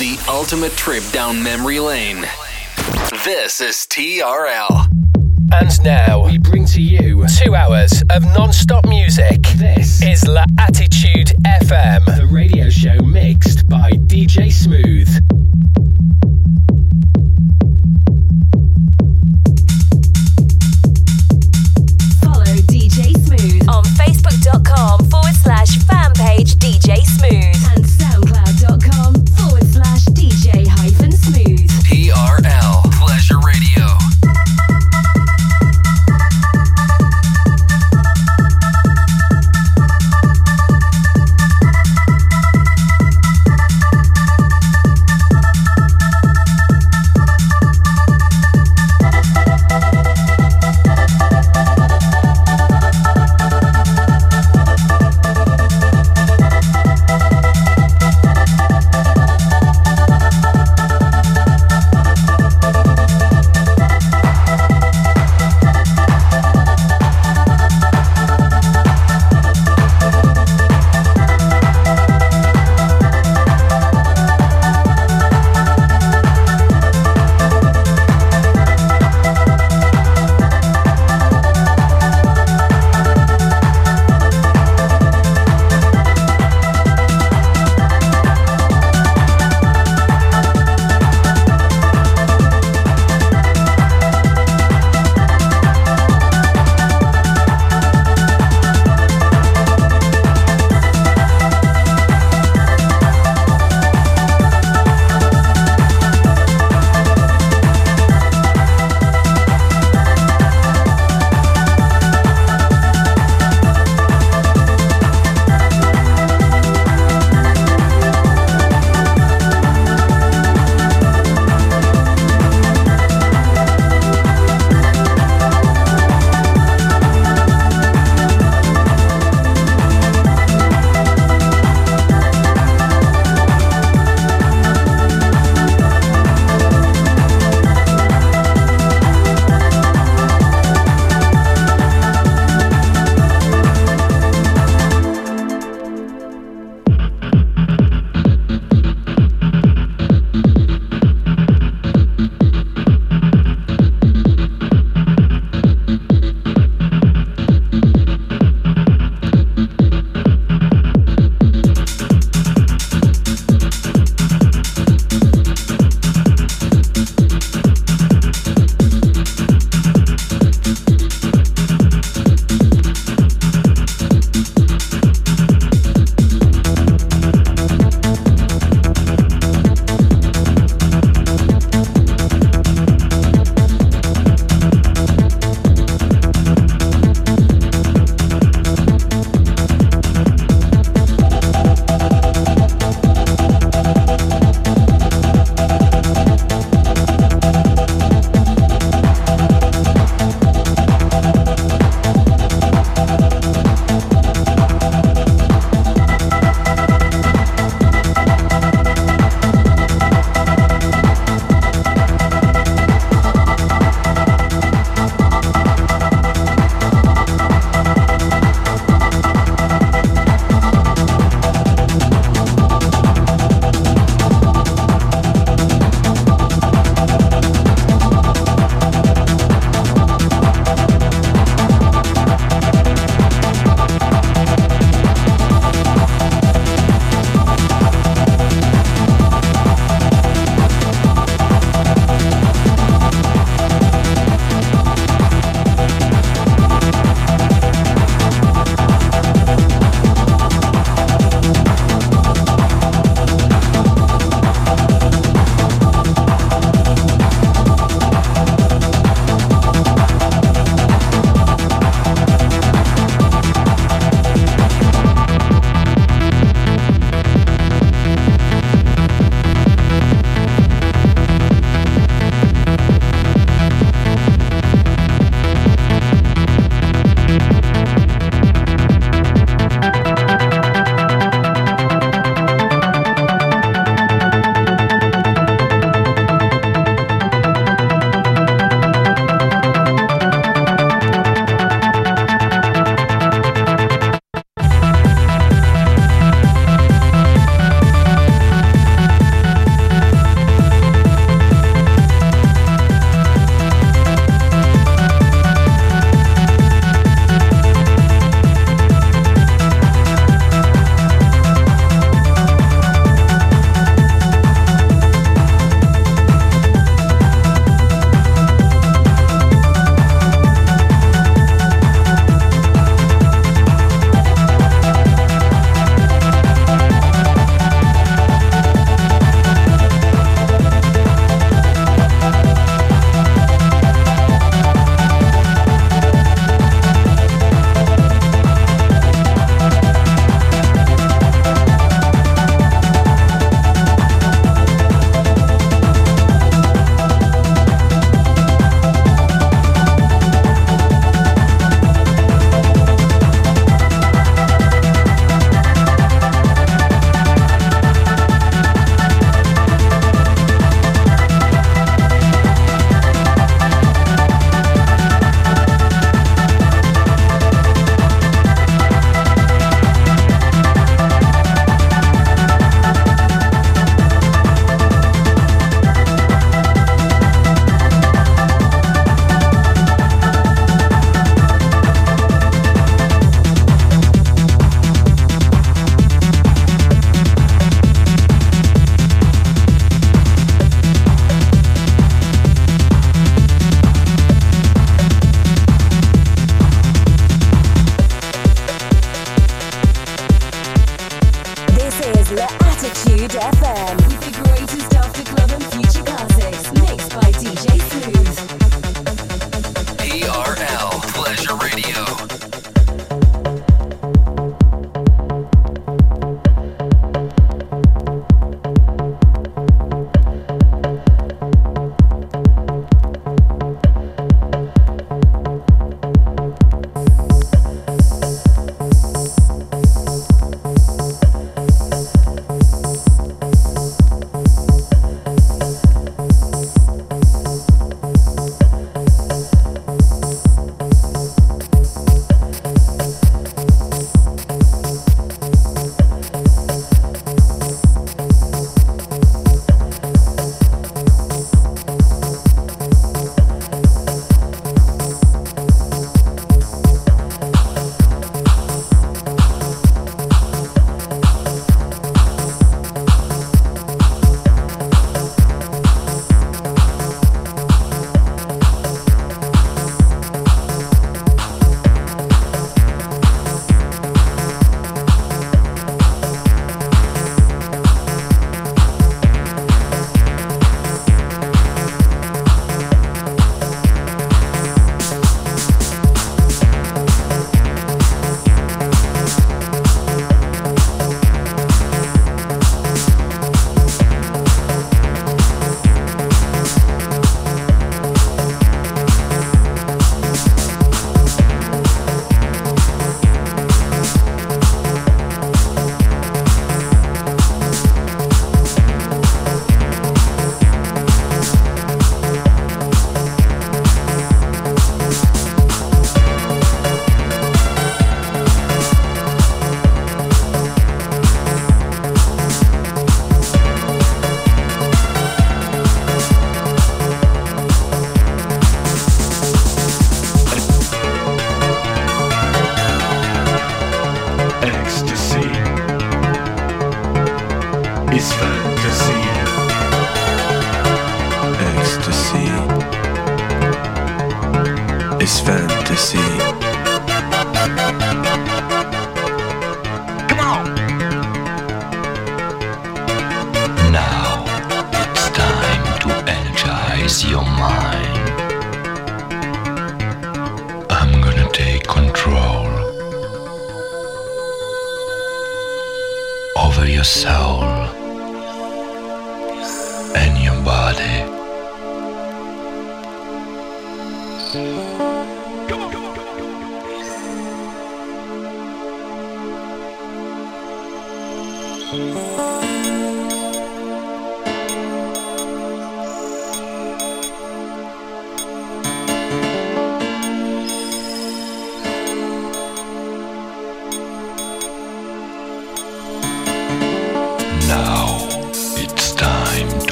The ultimate trip down memory lane. This is TRL. And now we bring to you two hours of non-stop music. This is La Attitude FM, the radio show mixed by DJ Smooth. Follow DJ Smooth on Facebook.com forward slash fan page DJ Smooth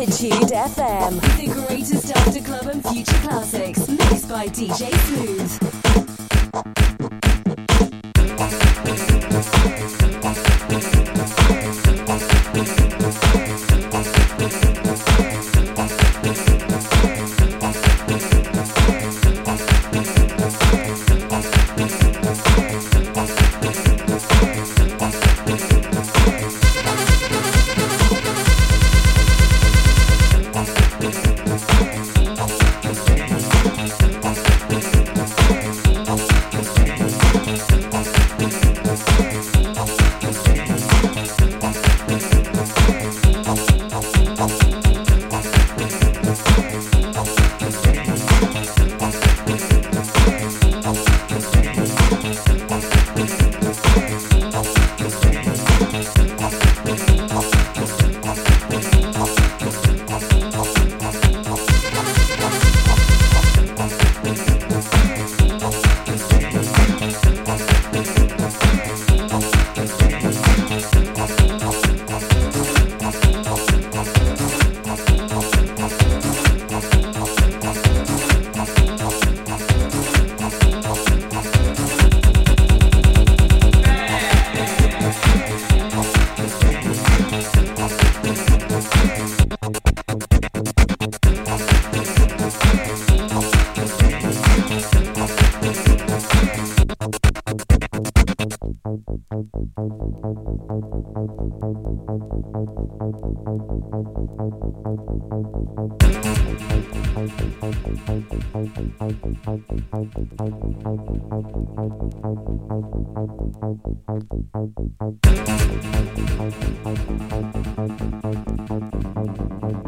Attitude FM. The greatest after club and future classics. Mixed by DJ Forward slash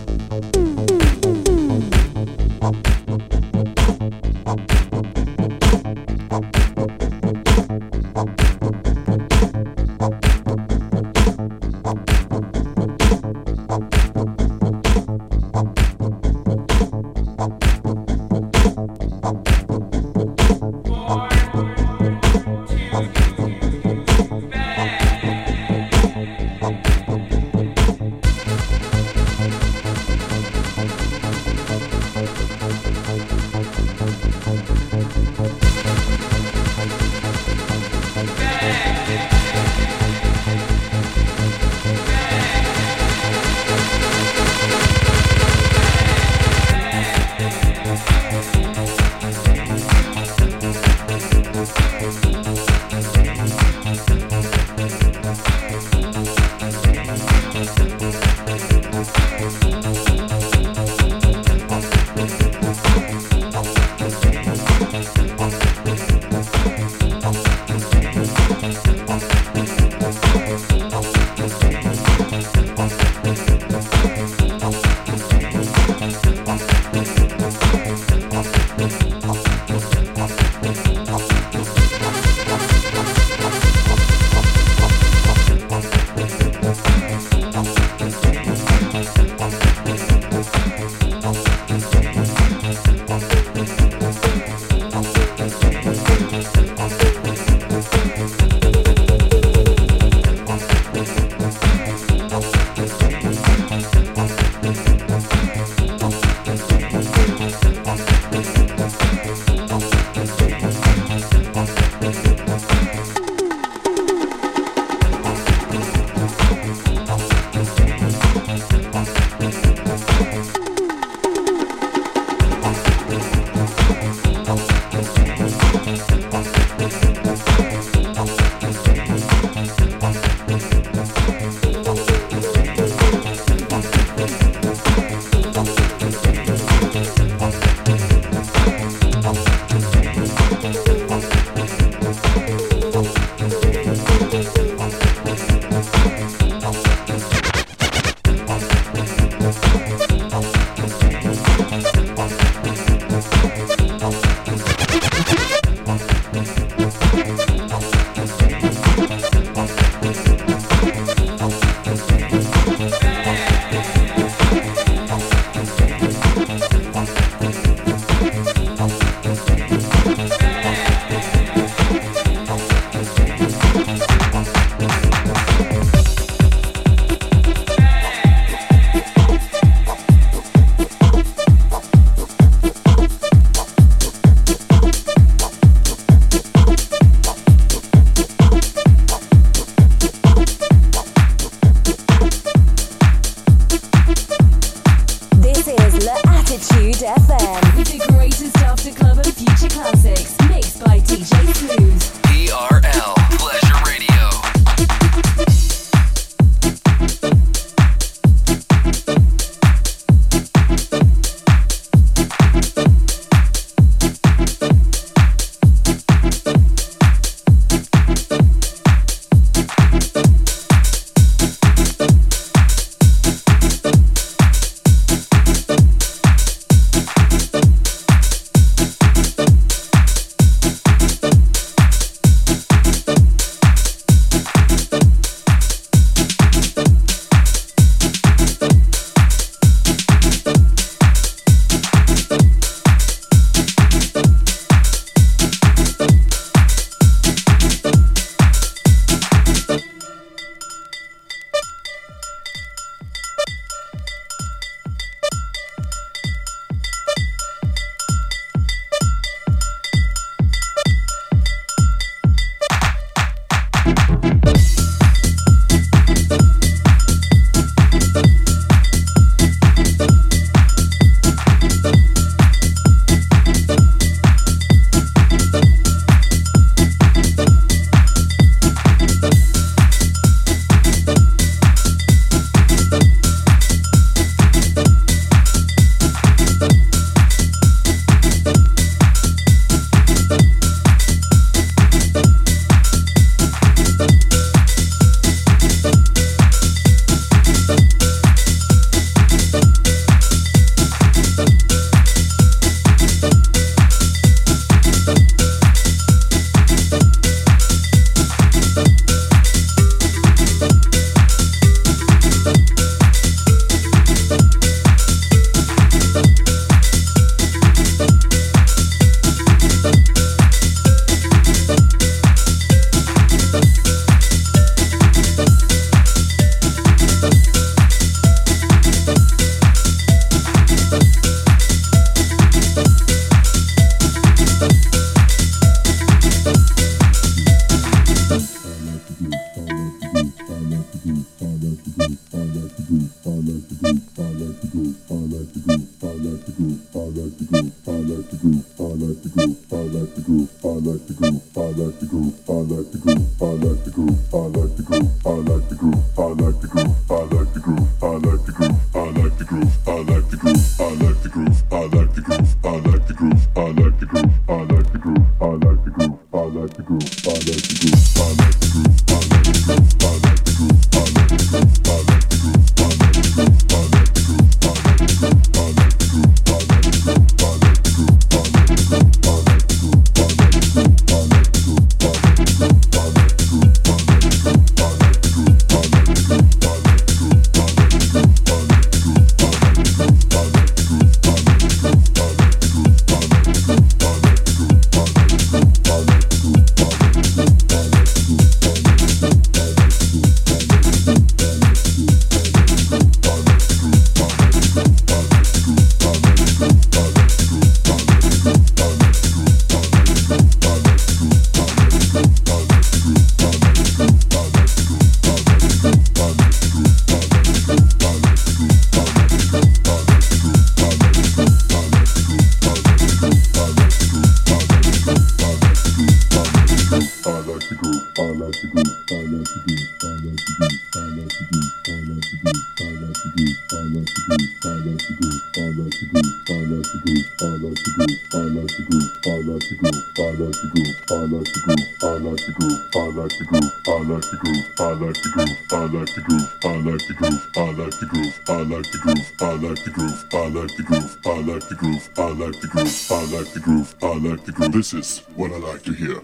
This is what I like to hear.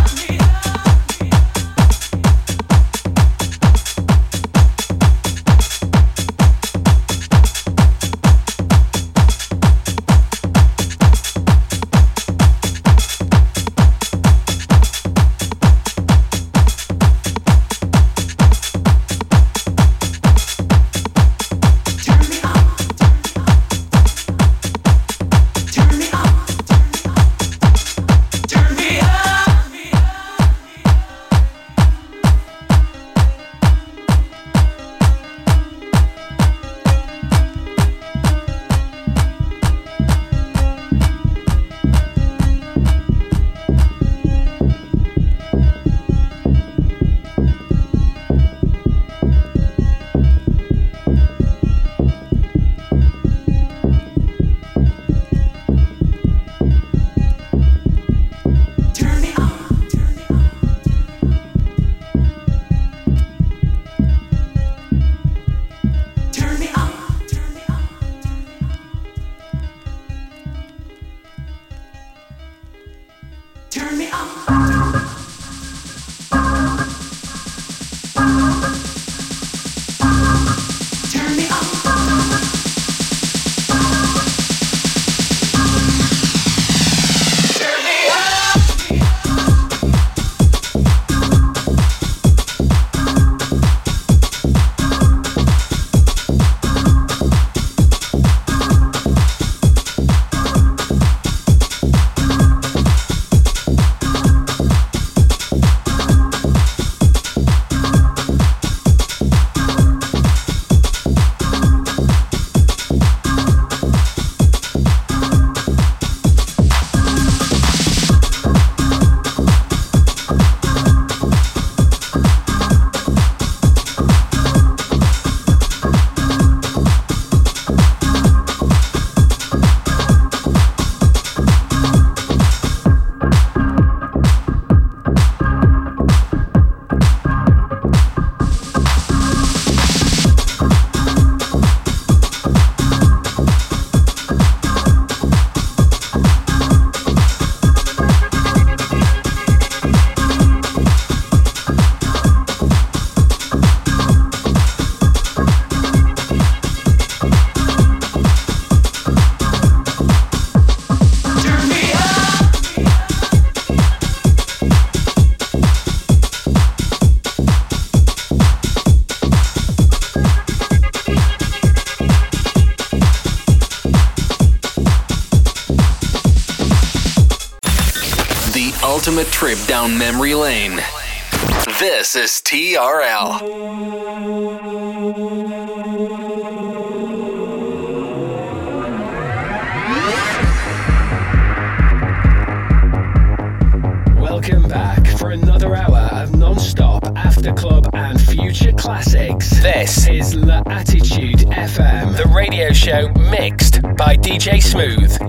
Trip down memory lane. This is TRL. Welcome back for another hour of non-stop after club and future classics. This is L'Attitude FM, the radio show mixed by DJ Smooth.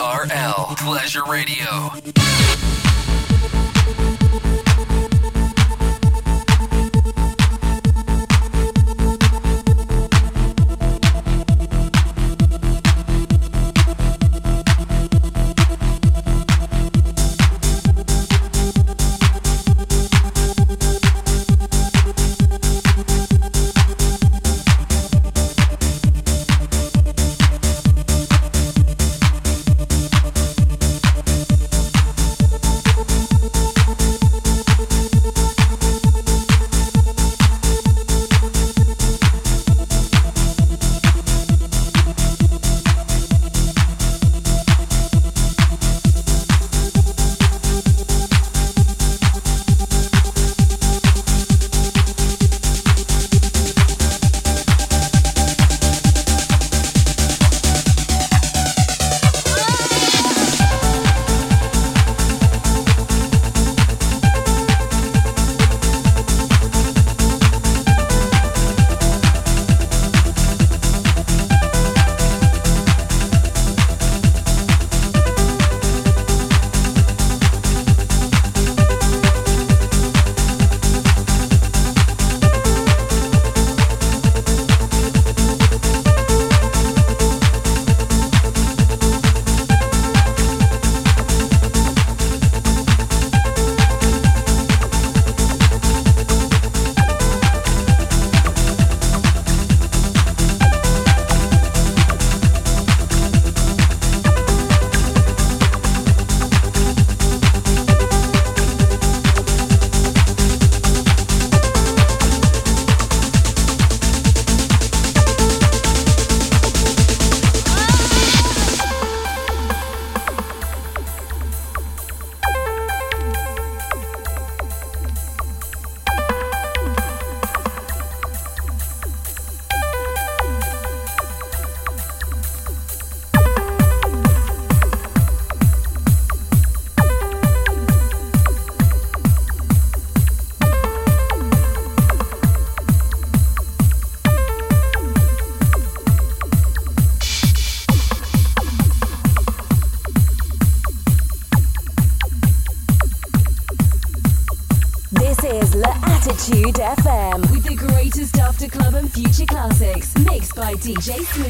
TRL Pleasure Radio. DJ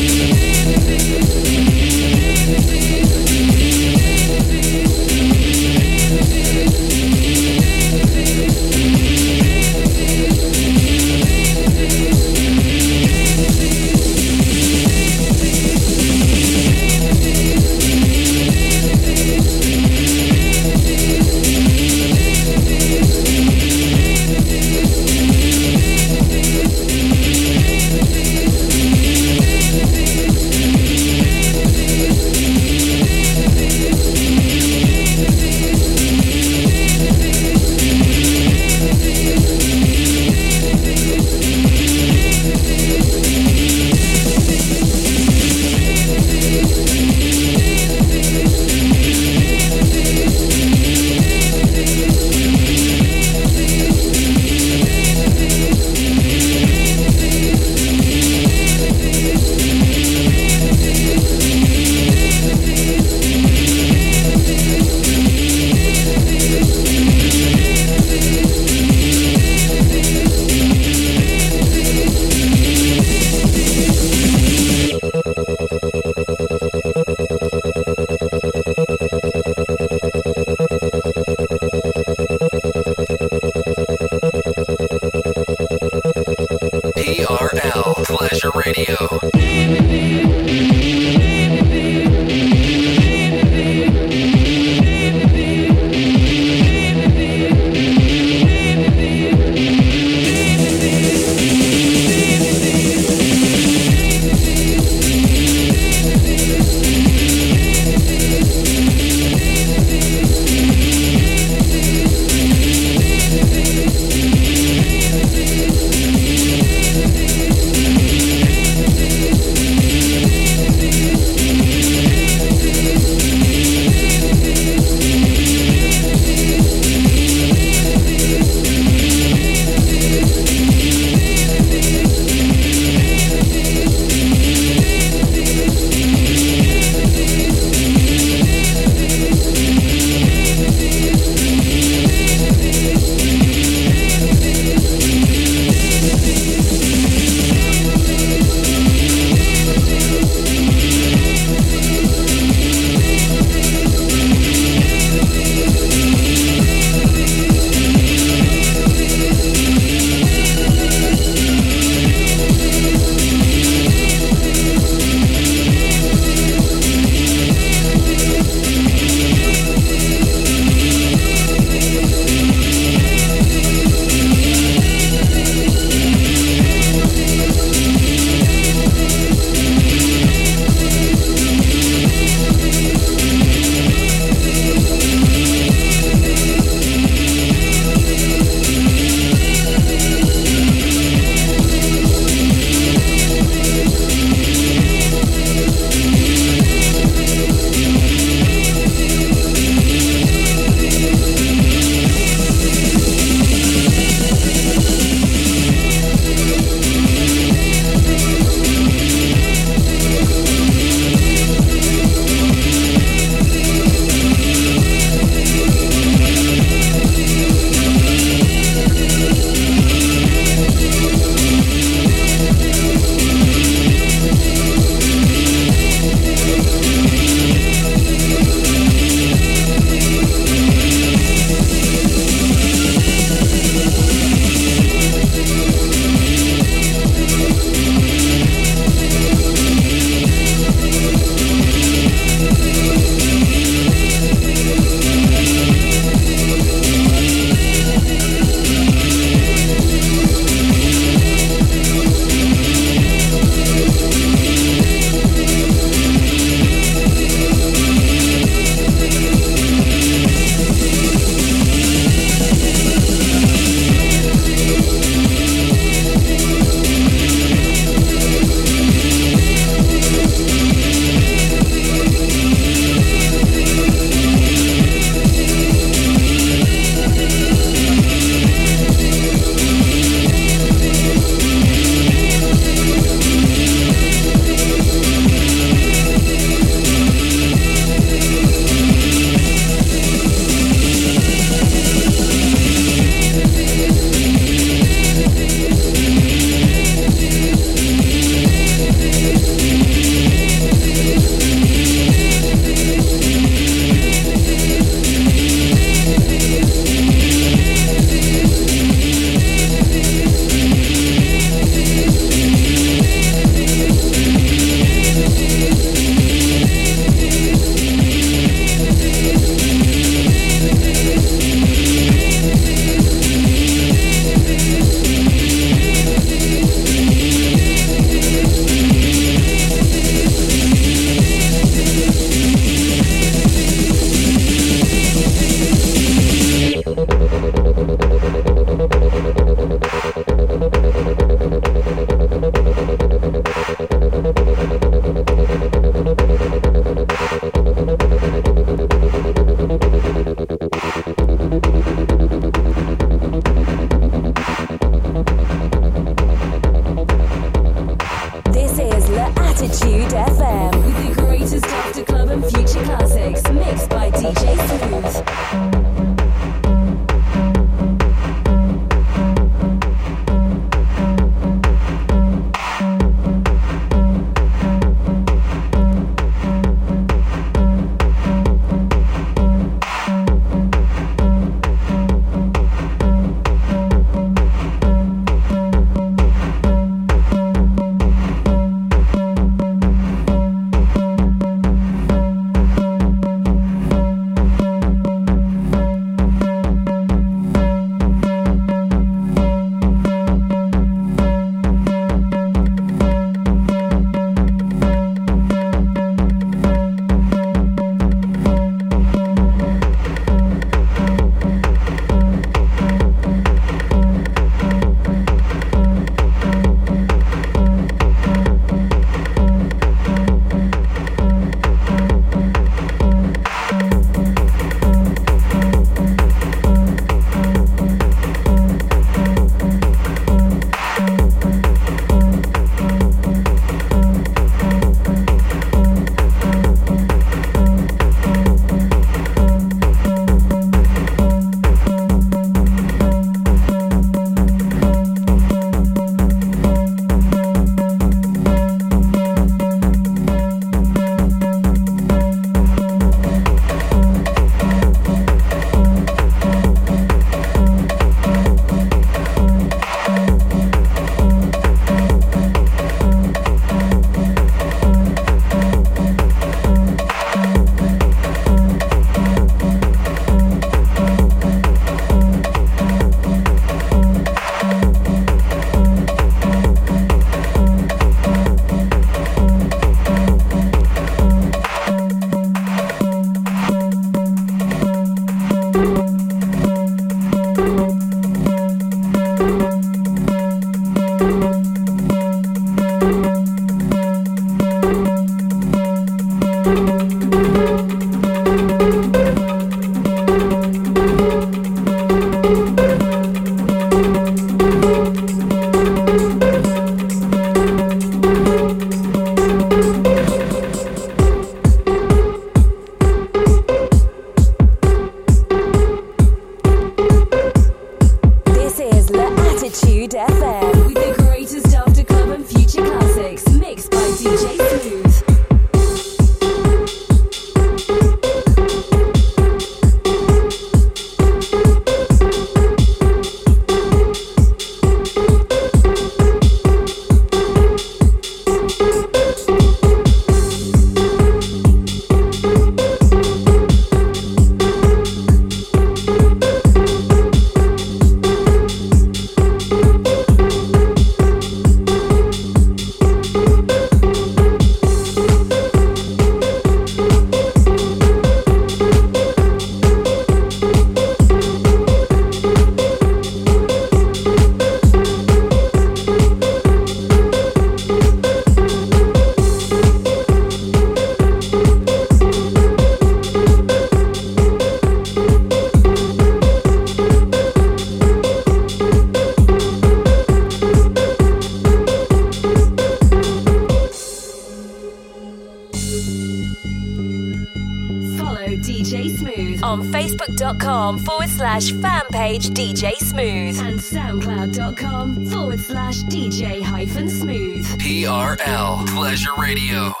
Radio.